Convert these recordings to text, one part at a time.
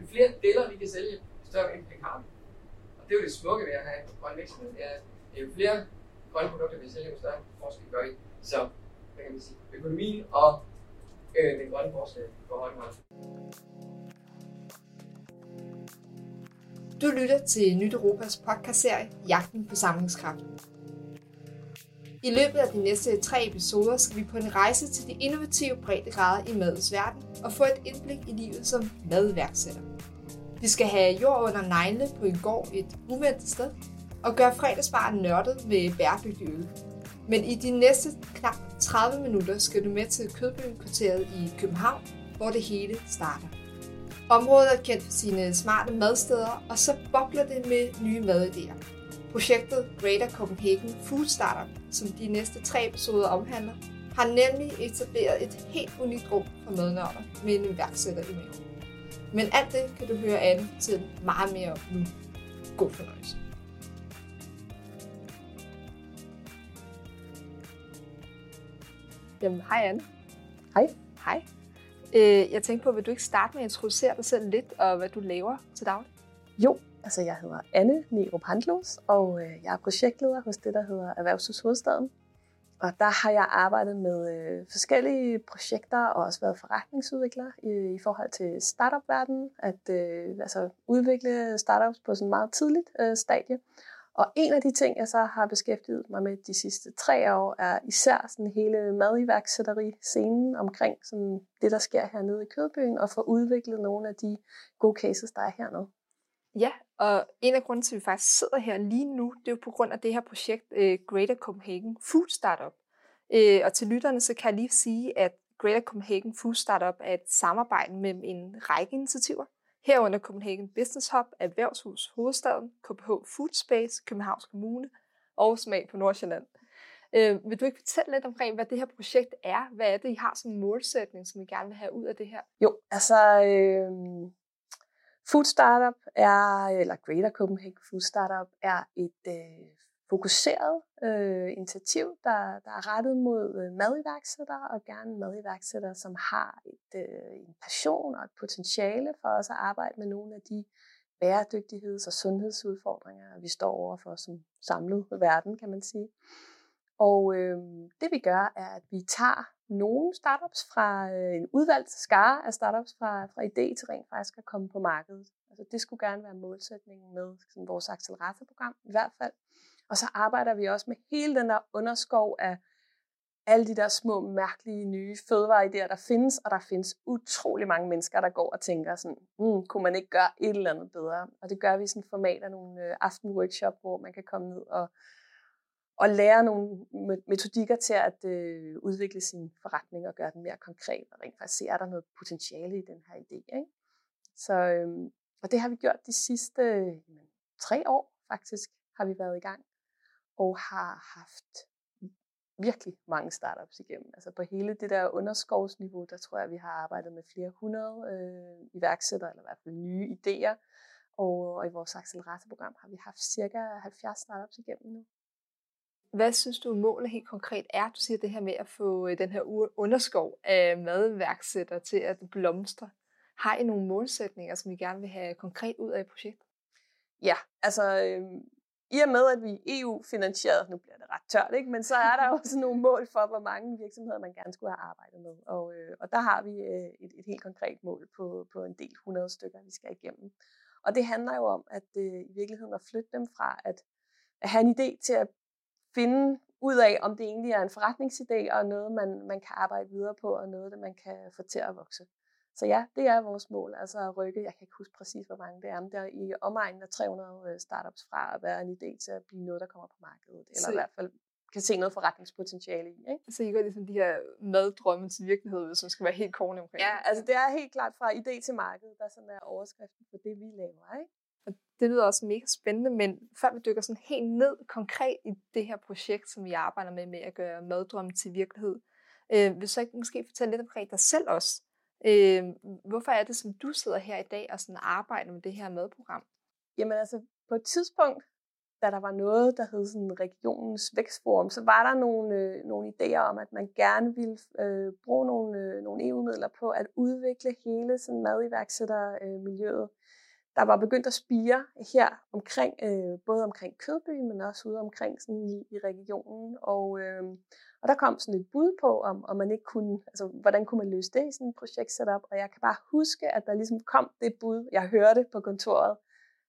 jo flere deler vi kan sælge, jo større impact har vi. Og det er jo det smukke ved at have en grøn virksomhed, det er, at jo flere grønne produkter vi sælger, jo større forskel gør vi. Så hvad kan man sige, økonomien og øh, den grønne forskel går hånd i hånd. Du lytter til Nyt Europas podcastserie Jagten på samlingskraft. I løbet af de næste tre episoder skal vi på en rejse til de innovative breddegrader i madens verden og få et indblik i livet som madværksætter. Vi skal have jord under neglene på en gård et uventet sted og gøre fredagsbaren nørdet med bæredygtig øl. Men i de næste knap 30 minutter skal du med til Kødbyen kvarteret i København, hvor det hele starter. Området er kendt for sine smarte madsteder, og så bobler det med nye madidéer. Projektet Greater Copenhagen Food Startup, som de næste tre episoder omhandler, har nemlig etableret et helt unikt rum for madnørder med en iværksætter i maven. Men alt det kan du høre Anne til meget mere om nu. God fornøjelse. Jamen, hej Anne. Hej. Hej. Øh, jeg tænkte på, vil du ikke starte med at introducere dig selv lidt, og hvad du laver til daglig? Jo, altså jeg hedder Anne Nerup Handlos, og øh, jeg er projektleder hos det, der hedder Erhvervshus Hovedstaden. Og der har jeg arbejdet med øh, forskellige projekter og også været forretningsudvikler i, i forhold til startup-verdenen, at øh, altså udvikle startups på sådan et meget tidligt øh, stadie. Og en af de ting, jeg så har beskæftiget mig med de sidste tre år, er især sådan hele madiværksætteri-scenen omkring sådan det, der sker hernede i Kødbyen, og få udviklet nogle af de gode cases, der er hernede. Ja, og en af grunden til, at vi faktisk sidder her lige nu, det er jo på grund af det her projekt øh, Greater Copenhagen Food Startup. Uh, og til lytterne, så kan jeg lige sige, at Greater Copenhagen Food Startup er et samarbejde mellem en række initiativer, herunder Copenhagen Business Hub, Erhvervshus Hovedstaden, KPH Food Space, Københavns Kommune og Smag på Nordsjælland. Øh, vil du ikke fortælle lidt omkring, hvad det her projekt er? Hvad er det, I har som målsætning, som I gerne vil have ud af det her? Jo, altså øh, Food Startup er, eller Greater Copenhagen Food Startup er et øh, fokuseret øh, initiativ, der, der er rettet mod øh, madiværksættere, og gerne madiværksættere, som har et, øh, en passion og et potentiale for også at arbejde med nogle af de bæredygtigheds- og sundhedsudfordringer, vi står overfor som samlet verden, kan man sige. Og øh, det vi gør, er, at vi tager nogle startups fra øh, en udvalgt skare af startups fra, fra idé til rent faktisk at komme på markedet. Altså det skulle gerne være målsætningen med sådan vores acceleratorprogram i hvert fald. Og så arbejder vi også med hele den der underskov af alle de der små, mærkelige, nye fødevareidéer, der findes, og der findes utrolig mange mennesker, der går og tænker sådan, mm, kunne man ikke gøre et eller andet bedre? Og det gør vi i sådan et format af nogle øh, aftenworkshop, hvor man kan komme ned og, og lære nogle metodikker til at øh, udvikle sin forretning og gøre den mere konkret, og rent faktisk se, er der noget potentiale i den her idé. Ikke? Så, øh, og det har vi gjort de sidste øh, tre år faktisk, har vi været i gang, og har haft virkelig mange startups igennem. Altså på hele det der underskovsniveau, der tror jeg, vi har arbejdet med flere hundrede øh, iværksættere, eller i hvert fald nye idéer. Og, og i vores acceleratorprogram har vi haft cirka 70 startups igennem nu. Hvad synes du målet helt konkret er? Du siger det her med at få øh, den her underskov af madværksætter til at blomstre. Har I nogle målsætninger, som I gerne vil have konkret ud af projektet? Ja, altså øh, i og med, at vi er EU-finansieret, nu bliver det ret tørt, ikke? men så er der også nogle mål for, hvor mange virksomheder man gerne skulle have arbejdet med. Og, øh, og der har vi øh, et, et helt konkret mål på, på en del 100 stykker, vi skal igennem. Og det handler jo om, at øh, i virkeligheden at flytte dem fra at, at have en idé til at finde ud af, om det egentlig er en forretningsidé og noget, man, man kan arbejde videre på, og noget, der man kan få til at vokse. Så ja, det er vores mål, altså at rykke, jeg kan ikke huske præcis, hvor mange det er, men det er i omegnen af 300 øh, startups fra at være en idé til at blive noget, der kommer på markedet, eller så... i hvert fald kan se noget forretningspotentiale i. Ikke? Så I gør ligesom de her maddrømme til virkelighed, hvis man skal være helt korn omkring Ja, altså det er helt klart fra idé til marked, der sådan er overskriften på det, vi laver. Ikke? Det lyder også mega spændende, men før vi dykker sådan helt ned konkret i det her projekt, som vi arbejder med, med at gøre maddrømme til virkelighed, øh, vil så ikke måske fortælle lidt omkring dig selv også? Øh, hvorfor er det, som du sidder her i dag og sådan arbejder med det her madprogram? Jamen altså, på et tidspunkt, da der var noget, der hed sådan regionens vækstforum, så var der nogle, øh, nogle idéer om, at man gerne ville øh, bruge nogle, øh, nogle EU-midler på at udvikle hele sådan madiværksættermiljøet. Øh, der var begyndt at spire her omkring, øh, både omkring Kødbyen, men også ude omkring sådan i, i regionen. Og, øh, og der kom sådan et bud på, om, om man ikke kunne, altså, hvordan kunne man løse det i sådan et projekt setup. Og jeg kan bare huske, at der ligesom kom det bud, jeg hørte på kontoret,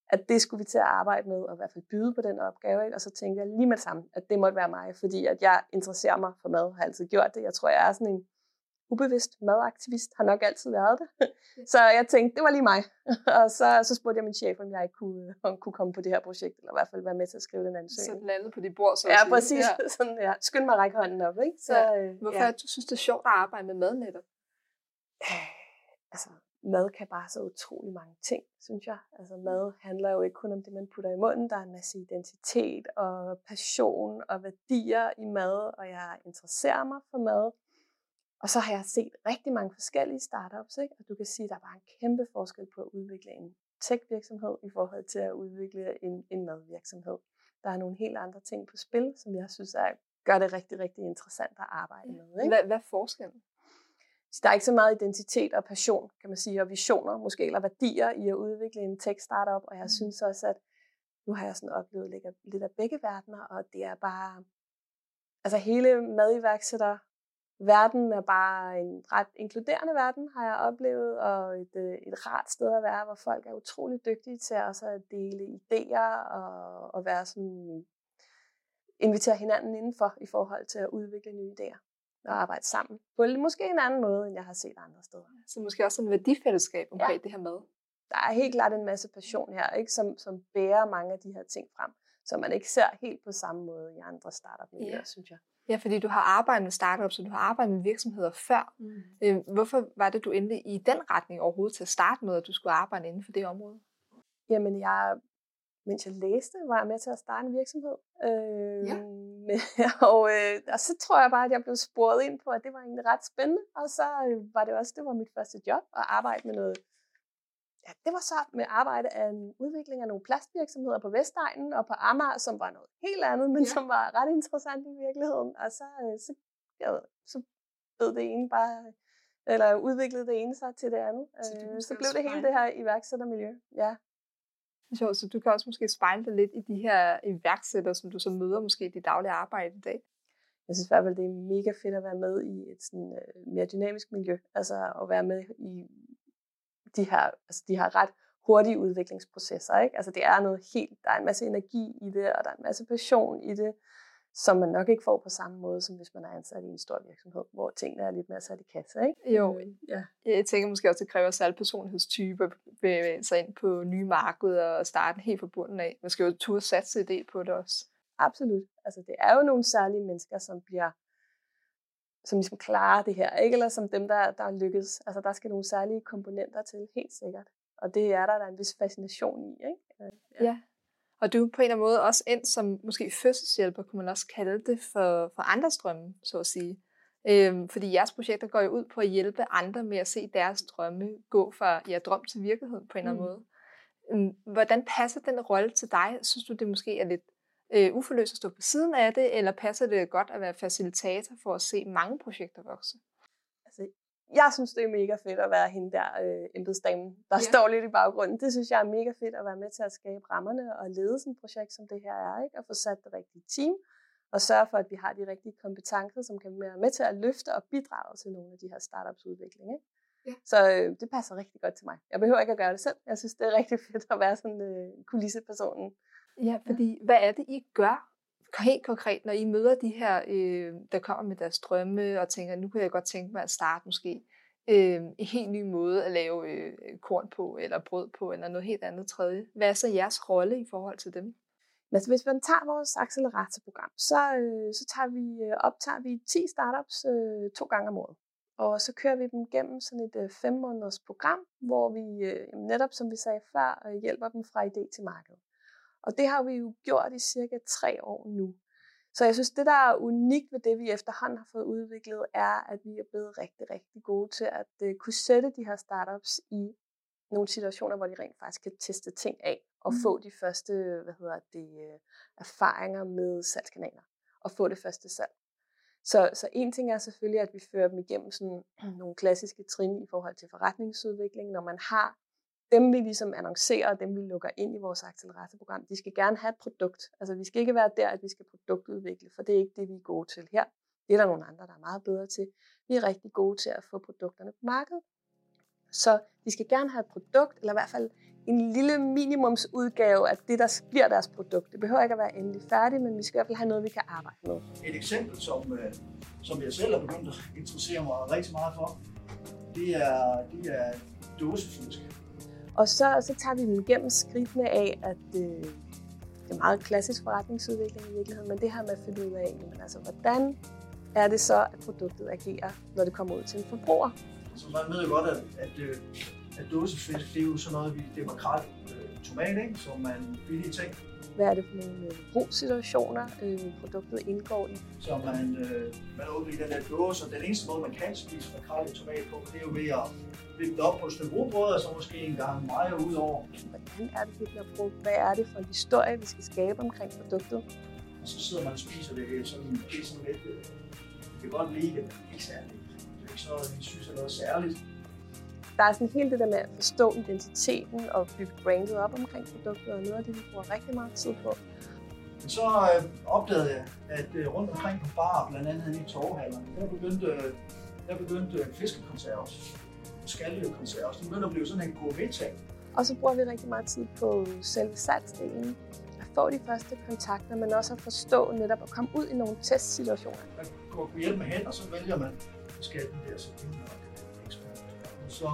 at det skulle vi til at arbejde med, og i hvert fald byde på den opgave. Ikke? Og så tænkte jeg lige med det samme, at det måtte være mig, fordi at jeg interesserer mig for mad, har altid gjort det. Jeg tror, jeg er sådan en ubevidst madaktivist, har nok altid været det. så jeg tænkte, det var lige mig. og så, så spurgte jeg min chef, om jeg ikke kunne, om kunne komme på det her projekt, eller i hvert fald være med til at skrive den ansøgning. Så den landede på de bord, så Ja, sige. præcis. Ja. Sådan, ja. Skynd mig at række hånden op. Ikke? Så, ja. Øh, Hvorfor ja. du synes, det er sjovt at arbejde med mad netop? altså, mad kan bare så utrolig mange ting, synes jeg. Altså mad handler jo ikke kun om det, man putter i munden. Der er en masse identitet og passion og værdier i mad, og jeg interesserer mig for mad. Og så har jeg set rigtig mange forskellige startups, ikke? og du kan sige, at der var en kæmpe forskel på at udvikle en tech-virksomhed i forhold til at udvikle en, en madvirksomhed. Der er nogle helt andre ting på spil, som jeg synes er, gør det rigtig, rigtig interessant at arbejde med. Ikke? Hvad, hvad er forskellen? Så der er ikke så meget identitet og passion, kan man sige, og visioner måske, eller værdier i at udvikle en tech-startup, og jeg mm. synes også, at nu har jeg sådan oplevet lidt af begge verdener, og det er bare, altså hele madiværksætter verden er bare en ret inkluderende verden, har jeg oplevet, og et, øh, et rart sted at være, hvor folk er utrolig dygtige til også at dele idéer og, og være sådan, invitere hinanden indenfor i forhold til at udvikle nye idéer og arbejde sammen. På måske en anden måde, end jeg har set andre steder. Så måske også en værdifællesskab omkring ja. det her med. Der er helt klart en masse passion her, ikke, som, som bærer mange af de her ting frem, som man ikke ser helt på samme måde i andre startup-miljøer, ja. synes jeg. Ja, fordi du har arbejdet med startups, og du har arbejdet med virksomheder før. Mm. Øh, hvorfor var det, du endte i den retning overhovedet til at starte med, at du skulle arbejde inden for det område? Jamen, jeg mens jeg læste, var jeg med til at starte en virksomhed. Øh, ja. Med, og, øh, og så tror jeg bare, at jeg blev sporet ind på, at det var egentlig ret spændende. Og så øh, var det også, det var mit første job at arbejde med noget. Ja, det var så med arbejde af en udvikling af nogle plastvirksomheder på Vestegnen og på Amager, som var noget helt andet, men ja. som var ret interessant i virkeligheden. Og så, øh, så, ja, så blev det ene bare, eller udviklede det ene sig til det andet. Så, øh, så blev det hele det her iværksættermiljø. Ja. Sjovt, så du kan også måske spejle dig lidt i de her iværksættere, som du så møder måske i dit daglige arbejde i dag. Jeg synes i hvert fald, det er mega fedt at være med i et sådan, uh, mere dynamisk miljø. Altså at være med i de her, altså de her ret hurtige udviklingsprocesser. Ikke? Altså det er noget helt, der er en masse energi i det, og der er en masse passion i det som man nok ikke får på samme måde, som hvis man er ansat i en stor virksomhed, hvor tingene er lidt mere sat i kasse, ikke? Jo, øh, ja. Jeg tænker måske også, at det kræver særlig personlighedstype at bevæge sig ind på nye markeder og starte helt fra bunden af. Man skal jo turde satse del på det også. Absolut. Altså, det er jo nogle særlige mennesker, som bliver som ligesom klarer det her, ikke? Eller som dem, der, der lykkes. Altså, der skal nogle særlige komponenter til, helt sikkert. Og det er der, der er en vis fascination i, ikke? Ja. ja. Og du er på en eller anden måde også endt som måske fødselshjælper, kunne man også kalde det, for, for andres drømme, så at sige. Øhm, fordi jeres projekter går jo ud på at hjælpe andre med at se deres drømme gå fra ja, drøm til virkelighed på en eller anden mm. måde. Øhm, hvordan passer den rolle til dig? Synes du, det måske er lidt øh, uforløst at stå på siden af det, eller passer det godt at være facilitator for at se mange projekter vokse? jeg synes, det er mega fedt at være hende der øh, embedsdamen, der ja. står lidt i baggrunden. Det synes jeg er mega fedt at være med til at skabe rammerne og lede sådan et projekt, som det her er, ikke? og få sat det rigtige team, og sørge for, at vi har de rigtige kompetencer, som kan være med til at løfte og bidrage til nogle af de her startups udvikling. Ikke? Ja. Så øh, det passer rigtig godt til mig. Jeg behøver ikke at gøre det selv. Jeg synes, det er rigtig fedt at være sådan øh, kulissepersonen. Ja, fordi ja. hvad er det, I gør helt konkret, når I møder de her, øh, der kommer med deres drømme, og tænker, nu kan jeg godt tænke mig at starte måske øh, en helt ny måde at lave øh, korn på, eller brød på, eller noget helt andet tredje. Hvad er så jeres rolle i forhold til dem? Altså, hvis man tager vores acceleratorprogram, så, øh, så tager vi, øh, optager vi 10 startups øh, to gange om året. Og så kører vi dem gennem sådan et øh, fem måneders program, hvor vi øh, netop, som vi sagde før, øh, hjælper dem fra idé til marked. Og det har vi jo gjort i cirka tre år nu. Så jeg synes, det der er unikt ved det, vi efterhånden har fået udviklet, er, at vi er blevet rigtig, rigtig gode til at uh, kunne sætte de her startups i nogle situationer, hvor de rent faktisk kan teste ting af og mm. få de første hvad hedder det, øh, erfaringer med salgskanaler og få det første salg. Så, så en ting er selvfølgelig, at vi fører dem igennem sådan nogle klassiske trin i forhold til forretningsudvikling. Når man har dem, vi ligesom annoncerer, og dem, vi lukker ind i vores acceleratorprogram, de skal gerne have et produkt. Altså, vi skal ikke være der, at vi skal produktudvikle, for det er ikke det, vi er gode til her. Det er der nogle andre, der er meget bedre til. Vi er rigtig gode til at få produkterne på markedet. Så de skal gerne have et produkt, eller i hvert fald en lille minimumsudgave af det, der bliver deres produkt. Det behøver ikke at være endelig færdigt, men vi skal i hvert fald have noget, vi kan arbejde med. Et eksempel, som, øh, som jeg selv er begyndt at interessere mig rigtig meget for, det er, det er dåsefyldsk. Og så, så tager vi dem igennem skridtene af, at øh, det er meget klassisk forretningsudvikling i virkeligheden, men det her med at finde ud af, jamen, altså, hvordan er det så, at produktet agerer, når det kommer ud til en forbruger. Så man ved jo godt, at, at, øh, at dåsefisk, det er jo sådan noget, er makrel, øh, tomat, ikke? som man billige ting. Hvad er det for nogle øh, brugssituationer, øh, produktet indgår i? Så man, øh, man åbner i den der dåse, og den eneste måde, man kan spise makrel i tomat på, det er jo ved at lægge op på rugbrød, og så måske en gang meget ud over. Hvordan er det, det bliver brugt? Hvad er det for en historie, vi skal skabe omkring produktet? Og så sidder man og spiser det sådan, det er sådan lidt, det kan godt lide det, ikke særligt. Det er ikke sådan noget, vi synes er noget særligt. Der er sådan hele det der med at forstå identiteten og bygge brandet op omkring produktet, og noget af det, vi bruger rigtig meget tid på. Men så øh, opdagede jeg, at øh, rundt omkring på bar, blandt andet i torvhallerne, der begyndte, øh, der begyndte fiskekonserves skaldyrekonserves. Det begynder at blive sådan en gourmet-ting. Og så bruger vi rigtig meget tid på selve salgsdelen. At få de første kontakter, men også at forstå netop at komme ud i nogle testsituationer. Man går på hjælp med hænder, så vælger man skal den der så og så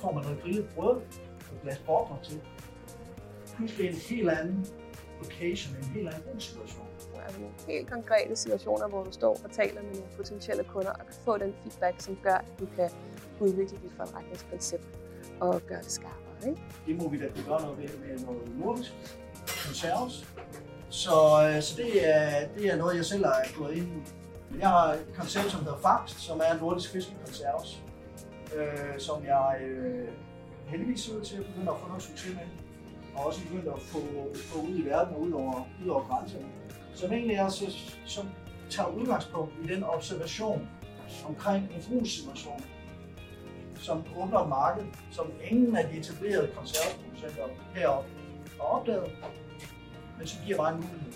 får man noget grillet brød og et glas bobler til. Pludselig en helt anden location, en helt anden brugssituation. Altså nogle helt konkrete situationer, hvor du står og taler med nogle potentielle kunder og kan få den feedback, som gør, at du kan udvikle dit forretningsprincip og gøre det skarpere. Ikke? Det må vi da kunne gøre noget ved med noget nordisk konserves. Så, øh, så det, er, det er noget, jeg selv har gået ind i. Men Jeg har et koncept, som hedder Fangst, som er en nordisk fiskekonserves, øh, som jeg øh, heldigvis ser ud til at begynde at få noget succes med, og også begyndt at få, få ud i verden og ud over, ud over grænserne. Øh, som egentlig er, så, som tager udgangspunkt i den observation omkring en brugssituation, som åbner et marked, som ingen af de etablerede konservesproducenter heroppe har opdaget, men som giver bare en mulighed.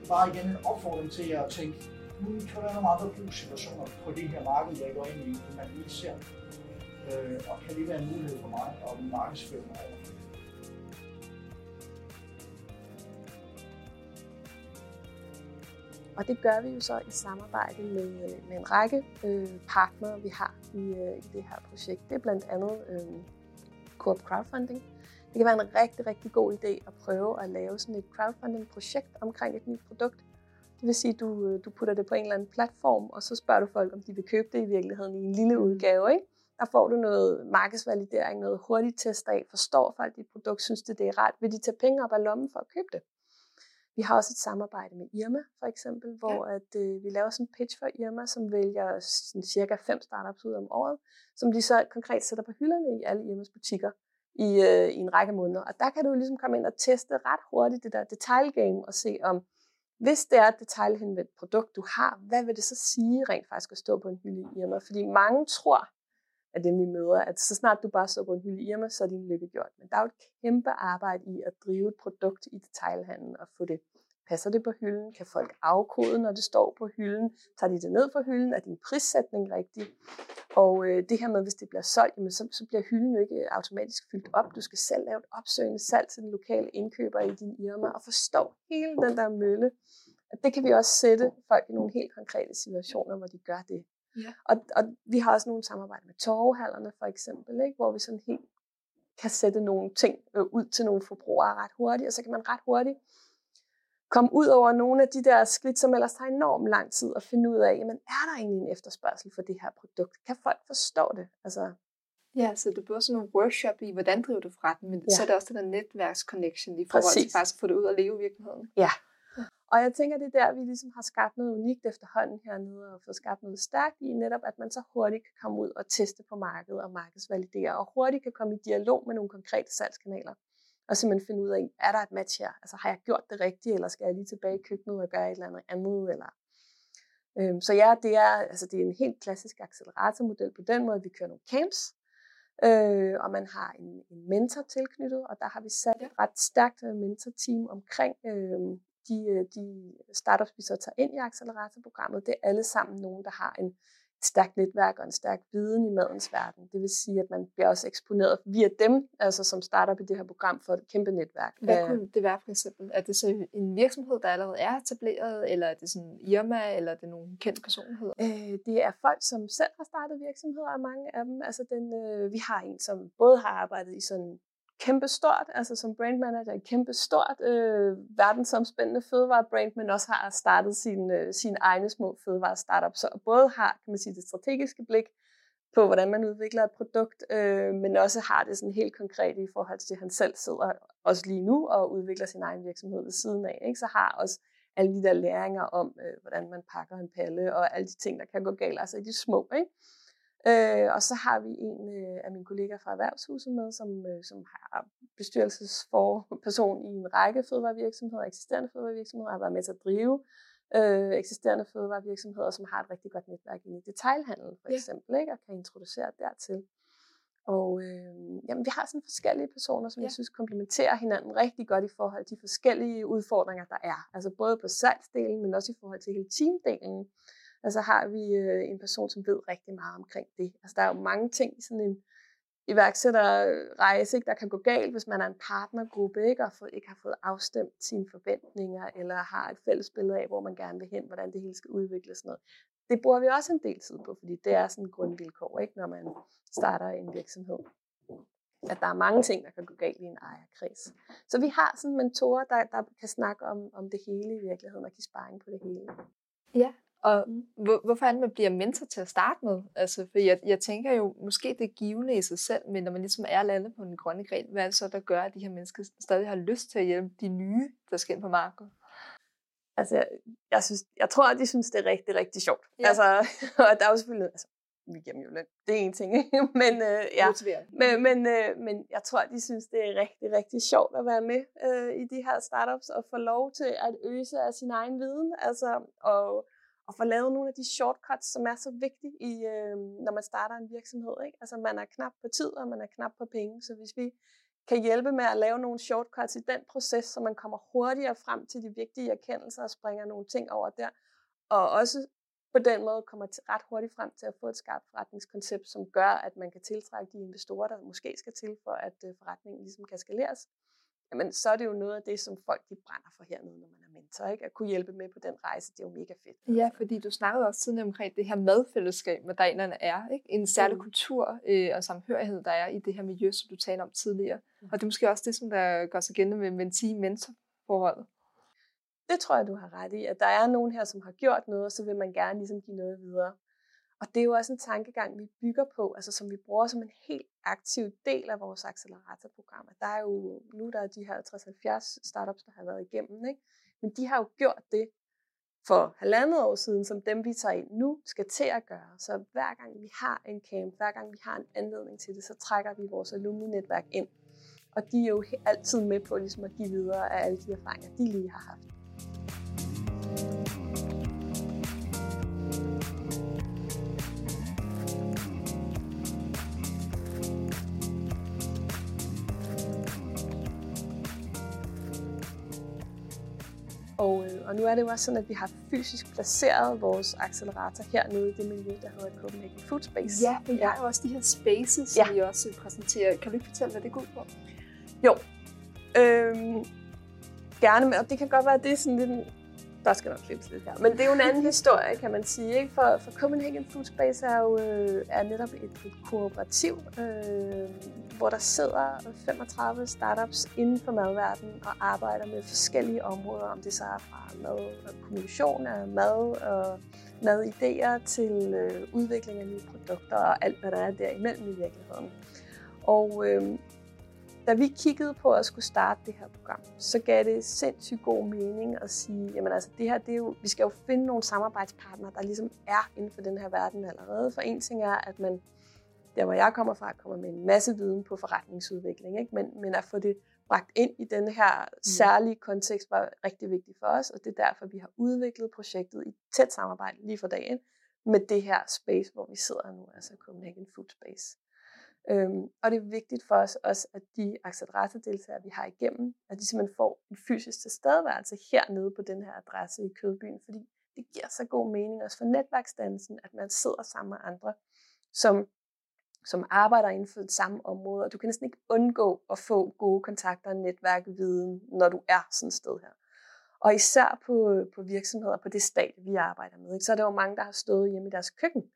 Det er bare igen en opfordring til jer at tænke, nu kan der være nogle andre brugssituationer på det her marked, jeg går ind i, end man lige ser. Øh, og kan det være en mulighed for mig at markedsføre mig Og det gør vi jo så i samarbejde med, med en række øh, partnere, vi har i, øh, i det her projekt. Det er blandt andet øh, Coop Crowdfunding. Det kan være en rigtig, rigtig god idé at prøve at lave sådan et crowdfunding-projekt omkring et nyt produkt. Det vil sige, at du, øh, du putter det på en eller anden platform, og så spørger du folk, om de vil købe det i virkeligheden i en lille udgave. Ikke? Der får du noget markedsvalidering, noget hurtigt test af, forstår folk dit produkt, synes det, det er rart, vil de tage penge op af lommen for at købe det. Vi har også et samarbejde med Irma, for eksempel, hvor ja. at, øh, vi laver sådan en pitch for Irma, som vælger sådan cirka fem startups ud om året, som de så konkret sætter på hylderne i alle Irmas butikker i, øh, i en række måneder. Og der kan du ligesom komme ind og teste ret hurtigt det der detailgame og se om, hvis det er et detailhenvendt produkt, du har, hvad vil det så sige rent faktisk at stå på en hylde i Irma? Fordi mange tror, af dem vi møder, at så snart du bare står på en hylde i Irma, så er din lykke gjort. Men der er jo et kæmpe arbejde i at drive et produkt i detailhandlen og få det Passer det på hylden? Kan folk afkode, når det står på hylden? Tager de det ned fra hylden? Er din prissætning rigtig? Og øh, det her med, hvis det bliver solgt, jamen, så, så bliver hylden jo ikke automatisk fyldt op. Du skal selv lave et opsøgende salg til den lokale indkøber i din Irma og forstå hele den der mølle. At det kan vi også sætte folk i nogle helt konkrete situationer, hvor de gør det. Ja. Og, og vi har også nogle samarbejder med torvehallerne for eksempel, ikke? hvor vi sådan helt kan sætte nogle ting øh, ud til nogle forbrugere ret hurtigt, og så kan man ret hurtigt komme ud over nogle af de der skridt, som ellers tager enormt lang tid at finde ud af, jamen er der egentlig en efterspørgsel for det her produkt? Kan folk forstå det? Altså, Ja, så det er både sådan nogle workshop i, hvordan driver du forretning, men ja. så er det også den der netværksconnection i forhold Præcis. til faktisk at få det ud og leve i virkeligheden. Ja, Og jeg tænker, det er der, vi ligesom har skabt noget unikt efterhånden hernede, og fået skabt noget stærkt i, netop at man så hurtigt kan komme ud og teste på markedet og markedsvalidere, og hurtigt kan komme i dialog med nogle konkrete salgskanaler. Og simpelthen finde ud af, er der et match her? Altså har jeg gjort det rigtigt, eller skal jeg lige tilbage i køkkenet og gøre et eller andet andet? Eller... Øhm, så ja, det er, altså, det er en helt klassisk acceleratormodel på den måde, at vi kører nogle camps, øh, og man har en, en mentor tilknyttet, og der har vi sat et ret stærkt øh, mentorteam omkring øh, de, øh, de startups, vi så tager ind i acceleratorprogrammet. Det er alle sammen nogen, der har en et stærkt netværk og en stærk viden i madens verden. Det vil sige, at man bliver også eksponeret via dem, altså som starter i det her program, for et kæmpe netværk. Hvad kunne det være for eksempel? Er det så en virksomhed, der allerede er etableret, eller er det sådan Irma, eller er det nogle kendte personligheder? Øh, det er folk, som selv har startet virksomheder, og mange af dem. Altså den, øh, vi har en, som både har arbejdet i sådan kæmpe stort, altså som brand manager, et kæmpe stort øh, verdensomspændende fødevarebrand, men også har startet sine, øh, sine egne små fødevare startup. Så både har, kan man sige, det strategiske blik på, hvordan man udvikler et produkt, øh, men også har det sådan helt konkret i forhold til, at han selv sidder også lige nu og udvikler sin egen virksomhed ved siden af. Ikke? Så har også alle de der læringer om, øh, hvordan man pakker en palle, og alle de ting, der kan gå galt, altså i de små. Ikke? Øh, og så har vi en øh, af mine kollegaer fra Erhvervshuset med, som, øh, som har bestyrelsesperson i en række fødevarevirksomheder, eksisterende fødevarevirksomheder, har været med til at drive øh, eksisterende fødevarevirksomheder, som har et rigtig godt netværk i detailhandel for eksempel, ja. ikke, og kan introducere dertil. Og øh, jamen, vi har sådan forskellige personer, som ja. jeg synes komplementerer hinanden rigtig godt i forhold til de forskellige udfordringer, der er. Altså både på salgsdelen, men også i forhold til hele teamdelen. Altså har vi øh, en person, som ved rigtig meget omkring det. Altså der er jo mange ting i sådan en iværksætterrejse, ikke, der kan gå galt, hvis man er en partnergruppe, ikke, og ikke har fået afstemt sine forventninger, eller har et fælles billede af, hvor man gerne vil hen, hvordan det hele skal udvikles. Sådan noget. Det bruger vi også en del tid på, fordi det er sådan en grundvilkår, ikke, når man starter en virksomhed. At der er mange ting, der kan gå galt i en ejerkreds. Så vi har sådan mentorer, der, der kan snakke om, om det hele i virkeligheden, og give sparring på det hele. Ja, og hvor, hvorfor er det, man bliver mentor til at starte med? Altså, for jeg, jeg tænker jo, måske det er givende i sig selv, men når man ligesom er landet på den grønne gren, hvad er det så, der gør, at de her mennesker stadig har lyst til at hjælpe de nye, der skal ind på markedet? Altså, jeg, jeg, synes, jeg tror, at de synes, det er rigtig, rigtig sjovt. Ja. Altså, og der er jo selvfølgelig, altså, vi giver dem jo løn. Det er en ting, ikke? men, øh, ja. men, men, øh, men jeg tror, de synes, det er rigtig, rigtig sjovt at være med øh, i de her startups og få lov til at sig af sin egen viden. Altså, og, og få lavet nogle af de shortcuts, som er så vigtige, i, øh, når man starter en virksomhed. Ikke? Altså man er knap på tid, og man er knap på penge. Så hvis vi kan hjælpe med at lave nogle shortcuts i den proces, så man kommer hurtigere frem til de vigtige erkendelser og springer nogle ting over der, og også på den måde kommer til ret hurtigt frem til at få et skarpt forretningskoncept, som gør, at man kan tiltrække de investorer, der måske skal til, for at øh, forretningen ligesom kan skaleres, jamen så er det jo noget af det, som folk de brænder for hernede, når man er mentor. Ikke? At kunne hjælpe med på den rejse, det er jo mega fedt. Ja, fordi du snakkede også tidligere omkring det her madfællesskab, hvad der er. Ikke? En særlig mm. kultur øh, og samhørighed, der er i det her miljø, som du talte om tidligere. Mm. Og det er måske også det, som der gør sig gældende med mentee-mentor-forholdet. Det tror jeg, du har ret i, at der er nogen her, som har gjort noget, og så vil man gerne ligesom give noget videre. Og det er jo også en tankegang, vi bygger på, altså som vi bruger som en helt aktiv del af vores acceleratorprogram. Der er jo nu der er de her 60-70 startups, der har været igennem, ikke? men de har jo gjort det for halvandet år siden, som dem vi tager ind nu skal til at gøre. Så hver gang vi har en camp, hver gang vi har en anledning til det, så trækker vi vores alumni-netværk ind. Og de er jo altid med på ligesom at give videre af alle de erfaringer, de lige har haft. Og, nu er det jo også sådan, at vi har fysisk placeret vores accelerator hernede i det miljø, der hedder Copenhagen Food Space. Ja, vi har jo også de her spaces, ja. som vi også præsenterer. Kan du ikke fortælle, hvad det går ud på? Jo, øhm, gerne, og det kan godt være, at det er sådan lidt der skal nok klippes lidt her. Men det er jo en anden historie, kan man sige. Ikke? For, for Copenhagen Food Space er jo øh, er netop et, et kooperativ, øh, hvor der sidder 35 startups inden for madverdenen og arbejder med forskellige områder, om det så er fra mad og kommunikation af mad og madidéer til øh, udvikling af nye produkter og alt, hvad der er derimellem i virkeligheden. Og øh, da vi kiggede på at skulle starte det her program, så gav det sindssygt god mening at sige, jamen altså det her, det er jo, vi skal jo finde nogle samarbejdspartnere, der ligesom er inden for den her verden allerede. For en ting er, at man, der hvor jeg kommer fra, kommer med en masse viden på forretningsudvikling, ikke? Men, men at få det bragt ind i den her mm. særlige kontekst var rigtig vigtigt for os, og det er derfor, vi har udviklet projektet i tæt samarbejde lige for dagen med det her space, hvor vi sidder nu, altså Copenhagen Food Space. Øhm, og det er vigtigt for os også, at de acceleratordeltagere, vi har igennem, at de simpelthen får en fysisk tilstedeværelse hernede på den her adresse i Kødbyen, fordi det giver så god mening også for netværksdannelsen, at man sidder sammen med andre, som, som arbejder inden for det samme område, og du kan næsten ikke undgå at få gode kontakter, netværk, viden, når du er sådan et sted her. Og især på, på virksomheder, på det stat, vi arbejder med, ikke? så er der jo mange, der har stået hjemme i deres køkken,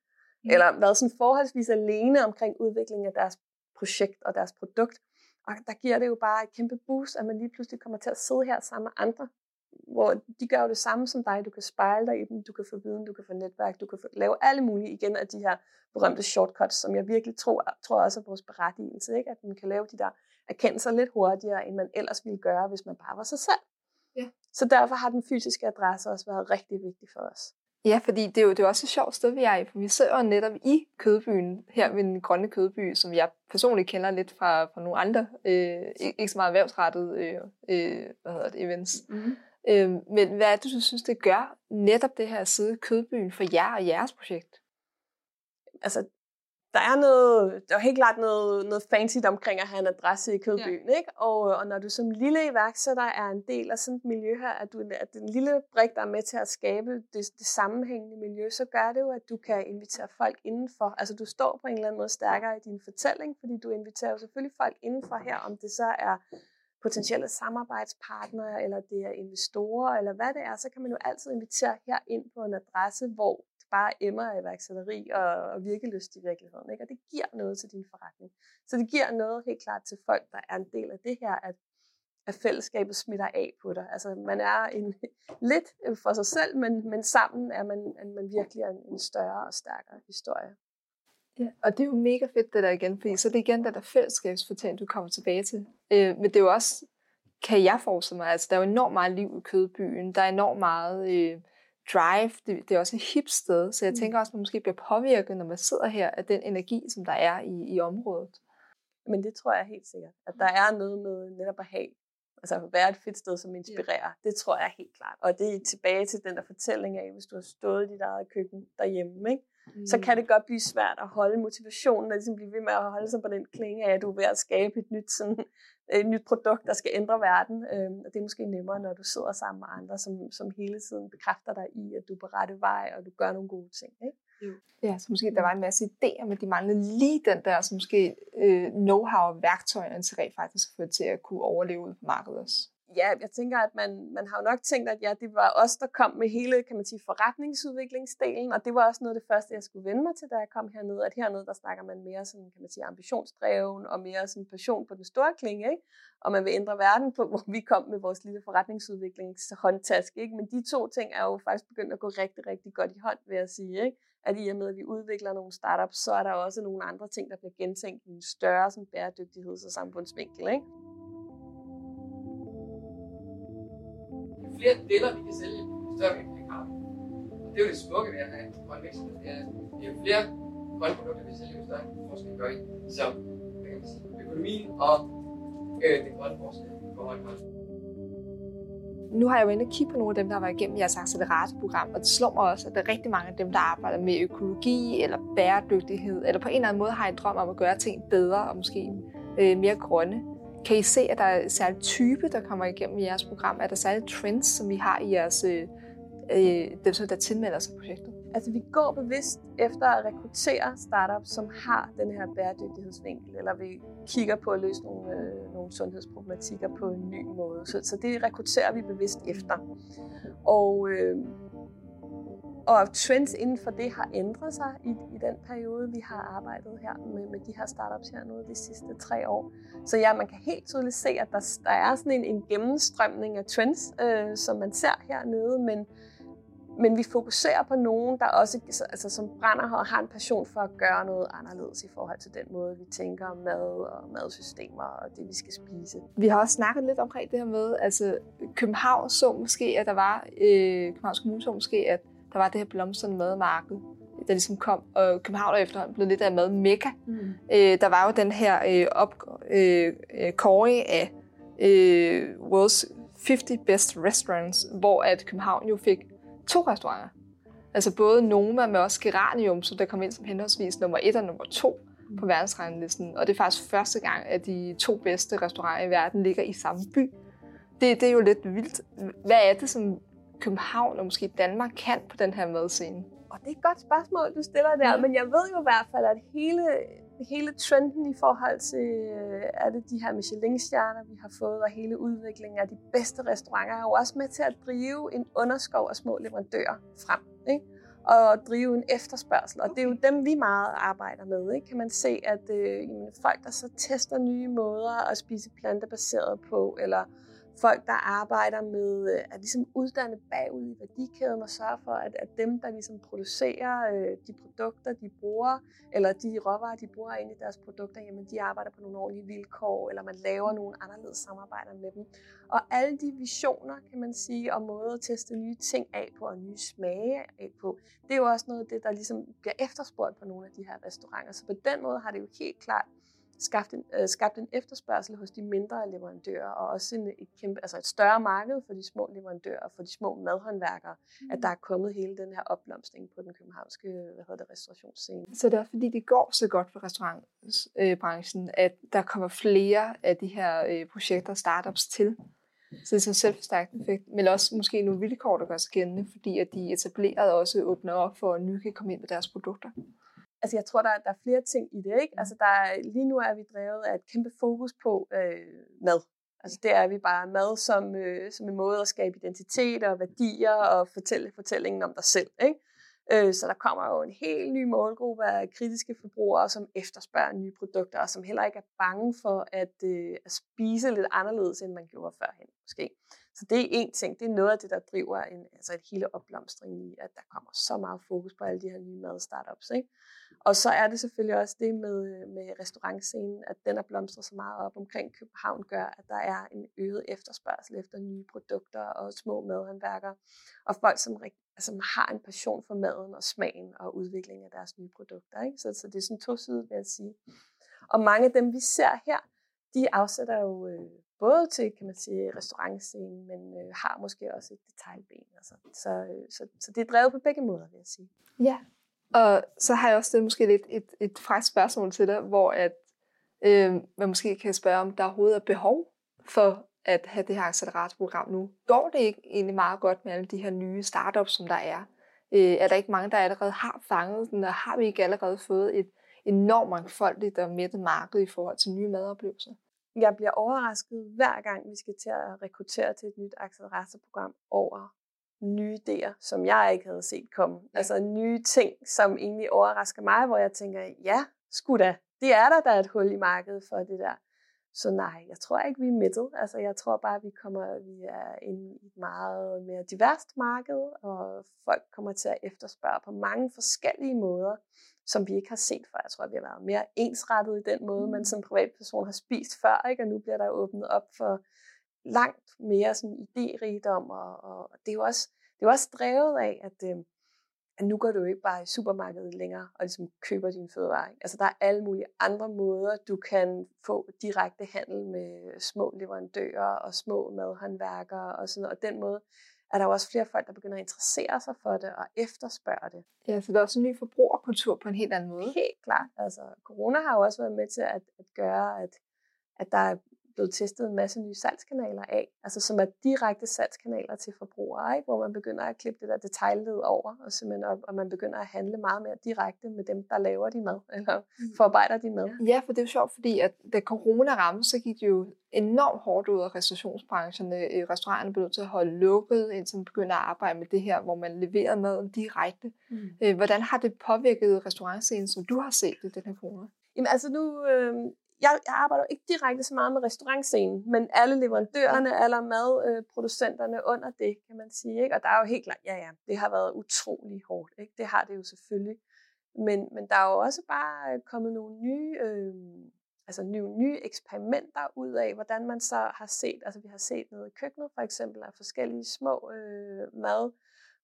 mm. eller været sådan forholdsvis alene omkring udviklingen af deres projekt og deres produkt. Og der giver det jo bare et kæmpe boost, at man lige pludselig kommer til at sidde her sammen med andre, hvor de gør jo det samme som dig. Du kan spejle dig i dem, du kan få viden, du kan få netværk, du kan få, lave alle mulige igen af de her berømte shortcuts, som jeg virkelig tror, tror også er vores berettigelse, ikke? at man kan lave de der erkendelser lidt hurtigere, end man ellers ville gøre, hvis man bare var sig selv. Ja. Så derfor har den fysiske adresse også været rigtig vigtig for os. Ja, fordi det er jo, det er også et sjovt sted, vi er i, for vi sidder netop i kødbyen, her ved den grønne kødby, som jeg personligt kender lidt fra, fra nogle andre, øh, ikke så meget erhvervsrettede øh, øh, hvad hedder det, events. Mm-hmm. Øh, men hvad er det, du synes, det gør netop det her i kødbyen for jer og jeres projekt? Altså, der er noget, der er helt klart noget, noget fancy omkring at have en adresse i Kødbyen, ja. ikke? Og, og når du som lille iværksætter er en del af sådan et miljø her, at du at den lille brik, der er med til at skabe det, det sammenhængende miljø, så gør det jo, at du kan invitere folk indenfor. Altså du står på en eller anden måde stærkere i din fortælling, fordi du inviterer jo selvfølgelig folk indenfor her, om det så er potentielle samarbejdspartnere, eller det er investorer, eller hvad det er, så kan man jo altid invitere her ind på en adresse, hvor bare emmer af iværksætteri og, og virkeløst i virkeligheden. Ikke? Og det giver noget til din forretning. Så det giver noget helt klart til folk, der er en del af det her, at, at fællesskabet smitter af på dig. Altså man er en, lidt for sig selv, men, men sammen er man, er man virkelig en, en større og stærkere historie. Ja, og det er jo mega fedt det der igen, fordi så er det igen det der fællesskabsfortælling, du kommer tilbage til. Øh, men det er jo også, kan jeg forestille mig, altså der er jo enormt meget liv i kødbyen, der er enormt meget øh, drive, det, det er også et hip sted, så jeg mm. tænker også, at man måske bliver påvirket, når man sidder her, af den energi, som der er i, i området. Men det tror jeg helt sikkert, at der er noget med netop at have, altså at være et fedt sted, som inspirerer. Yeah. Det tror jeg helt klart. Og det er tilbage til den der fortælling af, hvis du har stået i dit eget køkken derhjemme, ikke? Mm. så kan det godt blive svært at holde motivationen, og ligesom blive ved med at holde sig på den klinge af, at du er ved at skabe et nyt, sådan, et nyt produkt, der skal ændre verden. Øhm, og det er måske nemmere, når du sidder sammen med andre, som, som hele tiden bekræfter dig i, at du er på rette vej, og du gør nogle gode ting. Ikke? Jo. Ja, så måske der var en masse idéer, men de manglede lige den der, så måske øh, know-how og værktøjerne til rent faktisk at få til at kunne overleve markedet også ja, jeg tænker, at man, man har jo nok tænkt, at ja, det var os, der kom med hele, kan man sige, forretningsudviklingsdelen, og det var også noget af det første, jeg skulle vende mig til, da jeg kom hernede, at hernede, der snakker man mere sådan, kan man sige, ambitionsdreven, og mere sådan passion på den store klinge, ikke? Og man vil ændre verden på, hvor vi kom med vores lille forretningsudviklingshåndtask. ikke? Men de to ting er jo faktisk begyndt at gå rigtig, rigtig godt i hånd, vil jeg sige, ikke? At i og med, at vi udvikler nogle startups, så er der også nogle andre ting, der bliver gentænkt i en større sådan, bæredygtigheds- og samfundsvinkel, ikke? Flere deler, vi kan sælge, større vi kan vi. Og det er jo det smukke ved at have en grøn virksomhed. Det er, det jo flere grønne produkter, vi sælger, jo større forskel gør i. Så hvad kan man sige, økonomien og øh, den grønne forskel går hånd i nu har jeg jo inde og kigge på nogle af dem, der har været igennem jeres acceleratorprogram, og det slår mig også, at der er rigtig mange af dem, der arbejder med økologi eller bæredygtighed, eller på en eller anden måde har en drøm om at gøre ting bedre og måske øh, mere grønne. Kan I se, at der er en særlig type, der kommer igennem i jeres program? Er der særlige trends, som vi har i jeres, øh, øh dem, der tilmelder sig projektet? Altså, vi går bevidst efter at rekruttere startups, som har den her bæredygtighedsvinkel, eller vi kigger på at løse nogle, øh, nogle sundhedsproblematikker på en ny måde. Så, så det rekrutterer vi bevidst efter. Og øh, og trends inden for det har ændret sig i, i den periode, vi har arbejdet her med, med de her startups her nu de sidste tre år. Så ja, man kan helt tydeligt se, at der, der er sådan en, en gennemstrømning af trends, øh, som man ser hernede, men, men vi fokuserer på nogen, der også altså, som brænder og har en passion for at gøre noget anderledes i forhold til den måde, vi tænker om mad og madsystemer og det, vi skal spise. Vi har også snakket lidt omkring det her med, altså København så måske, at der var, øh, Københavns Kommune så måske, at der var det her blomstrende madmarked, der ligesom kom, og København er efterhånden blevet lidt af mad mekka. Mm. Øh, der var jo den her øh, op, øh, øh af øh, World's 50 Best Restaurants, hvor at København jo fik to restauranter. Altså både Noma, men også Geranium, som der kom ind som henholdsvis nummer 1 og nummer 2 på verdensranglisten. Og det er faktisk første gang, at de to bedste restauranter i verden ligger i samme by. Det, det er jo lidt vildt. Hvad er det, som København og måske Danmark kan på den her madscene? Og det er et godt spørgsmål, du stiller der, ja. men jeg ved jo i hvert fald, at hele, hele trenden i forhold til øh, er det de her Michelin-stjerner, vi har fået, og hele udviklingen af de bedste restauranter, er jo også med til at drive en underskov af små leverandører frem. Ikke? og drive en efterspørgsel. Og det er jo dem, vi meget arbejder med. Ikke? Kan man se, at øh, folk, der så tester nye måder at spise plantebaseret på, eller folk, der arbejder med øh, at ligesom uddanne bagud i værdikæden og sørge for, at, at dem, der ligesom producerer øh, de produkter, de bruger, eller de råvarer, de bruger ind i deres produkter, jamen de arbejder på nogle ordentlige vilkår, eller man laver nogle anderledes samarbejder med dem. Og alle de visioner, kan man sige, og måder at teste nye ting af på, og nye smage af på, det er jo også noget af det, der ligesom bliver efterspurgt på nogle af de her restauranter. Så på den måde har det jo helt klart skabt en, øh, skabt en efterspørgsel hos de mindre leverandører, og også en, et, kæmpe, altså et større marked for de små leverandører, og for de små madhåndværkere, mm. at der er kommet hele den her opblomstring på den københavnske hvad hedder det, restaurationsscene. Så det er fordi, det går så godt for restaurantbranchen, at der kommer flere af de her øh, projekter startups til. Så det er sådan en selvforstærkende effekt, men også måske nogle vilkår, der gør sig gældende, fordi at de etablerede også åbner op for, at nye kan komme ind med deres produkter. Altså jeg tror, der, der er flere ting i det. Ikke? Altså der er, lige nu er vi drevet af et kæmpe fokus på øh, mad. Altså det er vi bare mad som, øh, som en måde at skabe identitet og værdier og fortælle fortællingen om dig selv. Ikke? Øh, så der kommer jo en helt ny målgruppe af kritiske forbrugere, som efterspørger nye produkter, og som heller ikke er bange for at, øh, at spise lidt anderledes, end man gjorde førhen måske. Så det er en ting. Det er noget af det, der driver en, altså et hele opblomstring i, at der kommer så meget fokus på alle de her nye mad-startups. Ikke? Og så er det selvfølgelig også det med, med restaurantscenen, at den er blomstret så meget op omkring København, gør, at der er en øget efterspørgsel efter nye produkter og små madhåndværkere. Og folk, som, altså, har en passion for maden og smagen og udviklingen af deres nye produkter. Ikke? Så, så det er sådan to sider, vil jeg sige. Og mange af dem, vi ser her, de afsætter jo øh, både til, kan man sige, restaurantscenen, men øh, har måske også et detaljben. Altså. Så, øh, så, så det er drevet på begge måder, vil jeg sige. Ja, og så har jeg også det måske lidt et, et frækt spørgsmål til dig, hvor at, øh, man måske kan spørge, om der overhovedet er behov for at have det her acceleratorprogram nu. Går det ikke egentlig meget godt med alle de her nye startups, som der er? Øh, er der ikke mange, der allerede har fanget den, og har vi ikke allerede fået et enormt mangfoldigt og mættet marked i forhold til nye madoplevelser? Jeg bliver overrasket hver gang, vi skal til at rekruttere til et nyt acceleratorprogram over nye idéer, som jeg ikke havde set komme. Ja. Altså nye ting, som egentlig overrasker mig, hvor jeg tænker, ja, sgu da, det er der, der er et hul i markedet for det der. Så nej, jeg tror ikke, vi er midtet. Altså, jeg tror bare, vi kommer, vi er i et meget mere diverst marked, og folk kommer til at efterspørge på mange forskellige måder, som vi ikke har set før. Jeg tror, vi har været mere ensrettet i den måde, man mm. som privatperson har spist før, ikke? og nu bliver der åbnet op for langt mere sådan idérigdom, og, og det er jo også, det er jo også drevet af, at, øh, at nu går du ikke bare i supermarkedet længere og ligesom køber dine fødevarer. Altså der er alle mulige andre måder, du kan få direkte handel med små leverandører og små madhåndværkere og sådan noget. Og den måde er der jo også flere folk, der begynder at interessere sig for det og efterspørge det. Ja, så der er også en ny forbrugerkultur på en helt anden måde. Helt klart. Altså, corona har jo også været med til at, at gøre, at, at der er blevet testet en masse nye salgskanaler af, altså som er direkte salgskanaler til forbrugere, ikke? hvor man begynder at klippe det der detaljled over, og, simpelthen op, og man begynder at handle meget mere direkte med dem, der laver de mad, eller mm. forarbejder de mad. Ja, for det er jo sjovt, fordi at da corona ramte, så gik det jo enormt hårdt ud af restaurationsbranchen. Øh, restauranterne blev nødt til at holde lukket, indtil man begyndte at arbejde med det her, hvor man leverede maden direkte. Mm. Øh, hvordan har det påvirket restaurantscenen, som du har set i den her corona? Jamen altså nu, øh, jeg, jeg arbejder jo ikke direkte så meget med restaurantscenen, men alle leverandørerne, alle madproducenterne under det, kan man sige. Ikke? Og der er jo helt klart, ja ja, det har været utrolig hårdt. Ikke? Det har det jo selvfølgelig. Men, men der er jo også bare kommet nogle nye, øh, altså nye, nye eksperimenter ud af, hvordan man så har set, altså vi har set noget i køkkenet for eksempel, af forskellige små øh, mad,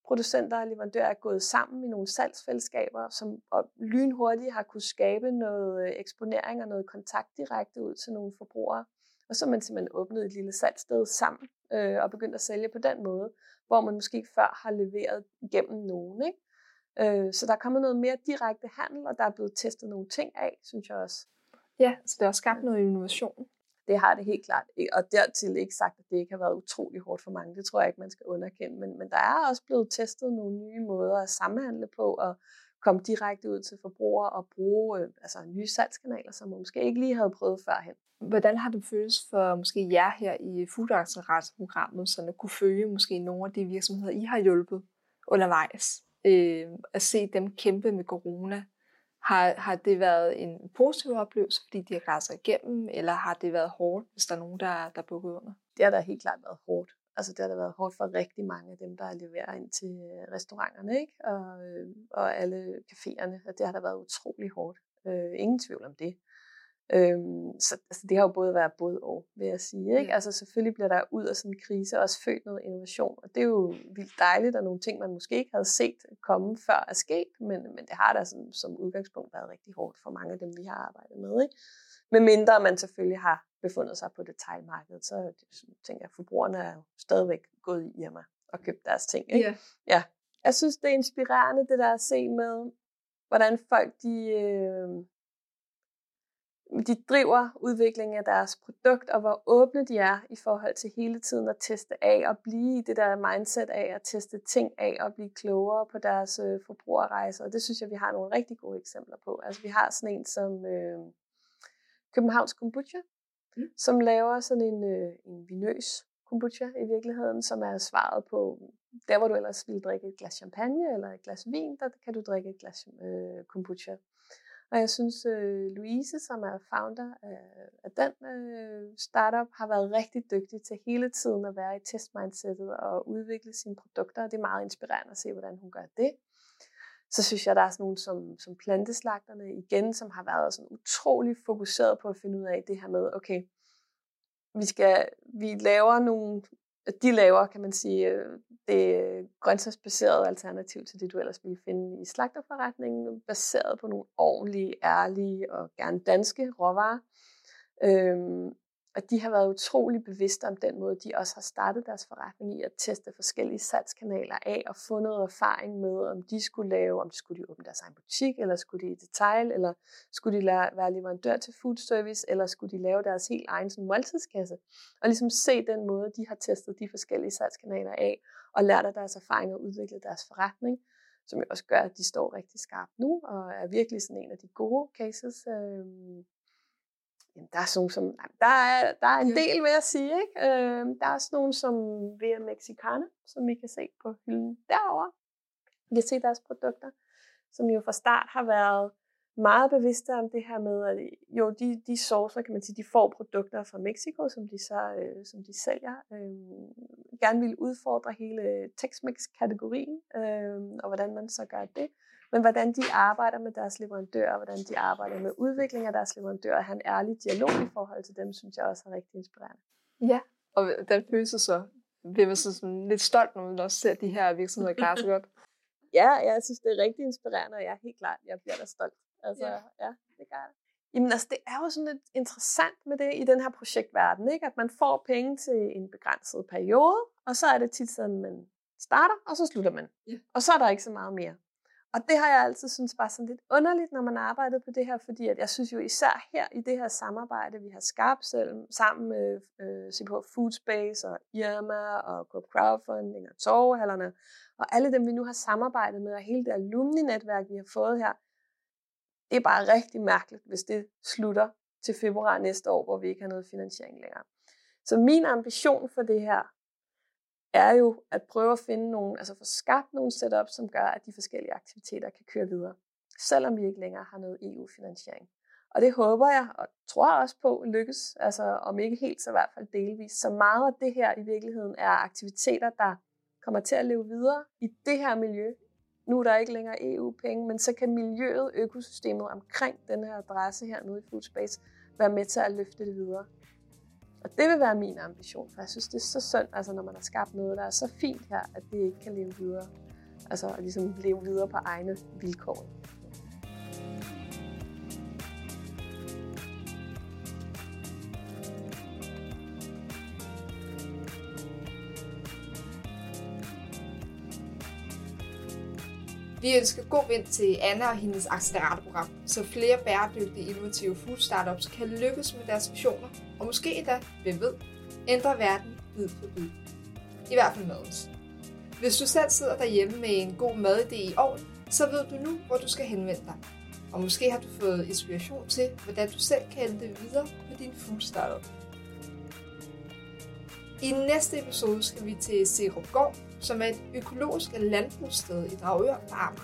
producenter og leverandører er gået sammen i nogle salgsfællesskaber, som lynhurtigt har kunne skabe noget øh, eksponering og noget kontakt direkte ud til nogle forbrugere. Og så har man simpelthen åbnet et lille salgssted sammen øh, og begyndt at sælge på den måde, hvor man måske ikke før har leveret igennem nogen. Ikke? Øh, så der er kommet noget mere direkte handel, og der er blevet testet nogle ting af, synes jeg også. Ja, så det har skabt noget innovation. Det har det helt klart. Og dertil ikke sagt, at det ikke har været utrolig hårdt for mange. Det tror jeg ikke, man skal underkende. Men, men der er også blevet testet nogle nye måder at samhandle på og komme direkte ud til forbrugere og bruge øh, altså nye salgskanaler, som man måske ikke lige havde prøvet førhen. Hvordan har det føles for måske jer her i Food programmet så at kunne følge måske nogle af de virksomheder, I har hjulpet undervejs? Øh, at se dem kæmpe med corona har, har det været en positiv oplevelse, fordi de har klaret sig igennem, eller har det været hårdt, hvis der er nogen, der, der er bukket under? Det har da helt klart været hårdt. Altså det har da været hårdt for rigtig mange af dem, der leverer ind til øh, restauranterne ikke? Og, øh, og alle caféerne. Og det har da været utrolig hårdt. Øh, ingen tvivl om det. Øhm, så altså, det har jo både været både og, vil jeg sige. Ikke? Altså selvfølgelig bliver der ud af sådan en krise også født noget innovation, og det er jo vildt dejligt, og nogle ting, man måske ikke havde set komme før er sket, men, men det har da sådan, som udgangspunkt været rigtig hårdt for mange af dem, vi har arbejdet med. Ikke? Med mindre man selvfølgelig har befundet sig på detaljmarkedet, så tænker jeg, at forbrugerne er jo stadigvæk gået i Irma og købt deres ting. Ikke? Yeah. Ja. Jeg synes, det er inspirerende, det der at se med, hvordan folk de... Øh, de driver udviklingen af deres produkt, og hvor åbne de er i forhold til hele tiden at teste af og blive i det der mindset af at teste ting af og blive klogere på deres øh, forbrugerrejser. Og det synes jeg, vi har nogle rigtig gode eksempler på. Altså vi har sådan en som øh, Københavns Kombucha, mm. som laver sådan en, øh, en vinøs kombucha i virkeligheden, som er svaret på, der hvor du ellers ville drikke et glas champagne eller et glas vin, der kan du drikke et glas øh, kombucha. Og jeg synes, øh, Louise, som er founder af, af den øh, startup, har været rigtig dygtig til hele tiden at være i testmindsetet og udvikle sine produkter. Det er meget inspirerende at se, hvordan hun gør det. Så synes jeg, der er sådan nogle som, som planteslagterne igen, som har været sådan utrolig fokuseret på at finde ud af det her med, okay, vi, skal, vi laver nogle de laver, kan man sige, øh, det grøntsagsbaserede alternativ til det, du ellers ville finde i slagterforretningen, baseret på nogle ordentlige, ærlige og gerne danske råvarer. Øhm, og de har været utrolig bevidste om den måde, de også har startet deres forretning i at teste forskellige salgskanaler af og få noget erfaring med, om de skulle lave, om de skulle de åbne deres egen butik, eller skulle de i detail, eller skulle de være leverandør til food service, eller skulle de lave deres helt egen sådan, måltidskasse. Og ligesom se den måde, de har testet de forskellige salgskanaler af, og lært af deres erfaringer og udviklet deres forretning, som jo også gør, at de står rigtig skarpt nu, og er virkelig sådan en af de gode cases. Øh, Jamen, der er sådan som, der er, der er en del ved at sige, ikke? Øh, der er også nogle som Via Mexicana, som vi kan se på hylden derovre. Vi kan se deres produkter, som jo fra start har været meget bevidste om det her med, at jo, de, de sourcer, kan man sige, de får produkter fra Mexico, som de så øh, som de sælger. Øh, gerne vil udfordre hele Tex-Mex-kategorien, øh, og hvordan man så gør det men hvordan de arbejder med deres leverandører, hvordan de arbejder med udvikling af deres leverandører, have en ærlig dialog i forhold til dem, synes jeg også er rigtig inspirerende. Ja, og den følelse så, bliver man så sådan lidt stolt, når man også ser de her virksomheder klare så godt. ja, jeg synes, det er rigtig inspirerende, og jeg er helt klart, jeg bliver da stolt. Altså, ja, ja det gør jeg. Jamen altså, det er jo sådan lidt interessant med det i den her projektverden, ikke? at man får penge til en begrænset periode, og så er det tit sådan, man starter, og så slutter man. Ja. Og så er der ikke så meget mere. Og det har jeg altid synes bare sådan lidt underligt, når man arbejder på det her, fordi at jeg synes jo især her i det her samarbejde, vi har skabt selv, sammen med øh, CPH Foodspace og Irma og Coop Crowdfunding og Torvehallerne, og alle dem, vi nu har samarbejdet med, og hele det alumni-netværk, vi har fået her, det er bare rigtig mærkeligt, hvis det slutter til februar næste år, hvor vi ikke har noget finansiering længere. Så min ambition for det her, er jo at prøve at finde nogle, altså få skabt nogle setup, som gør, at de forskellige aktiviteter kan køre videre, selvom vi ikke længere har noget EU-finansiering. Og det håber jeg, og tror også på, lykkes, altså om ikke helt, så i hvert fald delvis. Så meget af det her i virkeligheden er aktiviteter, der kommer til at leve videre i det her miljø. Nu er der ikke længere EU-penge, men så kan miljøet, økosystemet omkring den her adresse her nede i Food Space være med til at løfte det videre. Og det vil være min ambition, for jeg synes, det er så synd, altså, når man har skabt noget, der er så fint her, at det ikke kan leve videre. Altså at ligesom leve videre på egne vilkår. Vi ønsker god vind til Anna og hendes acceleratorprogram, så flere bæredygtige innovative food startups kan lykkes med deres visioner, og måske endda, hvem ved, ændre verden bid for bid. I hvert fald madens. Hvis du selv sidder derhjemme med en god madidé i år, så ved du nu, hvor du skal henvende dig. Og måske har du fået inspiration til, hvordan du selv kan ændre videre på din food startup. I næste episode skal vi til Serup Gård, som er et økologisk landbrugssted i Dragør på Amager.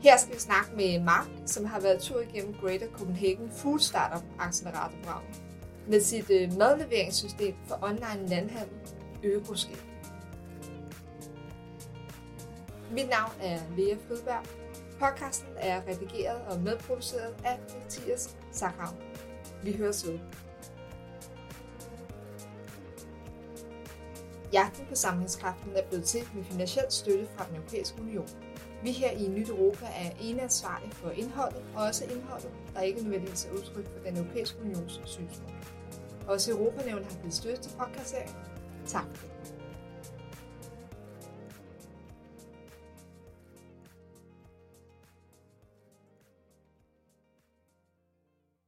Her skal vi snakke med Mark, som har været tur igennem Greater Copenhagen Food Startup Accelerator med sit øh, madleveringssystem for online landhandel, Økoskab. Mit navn er Lea Frydberg. Podcasten er redigeret og medproduceret af Mathias Sackhavn. Vi høres ved. Jagten på samlingskraften er blevet til med finansiel støtte fra den europæiske union. Vi her i Nyt Europa er ene ansvarlige for indholdet, og også indholdet, der ikke nødvendigvis er udtryk for den europæiske unions synspunkt. Også Europanævnet har givet støtte til podcastserien. Tak for det.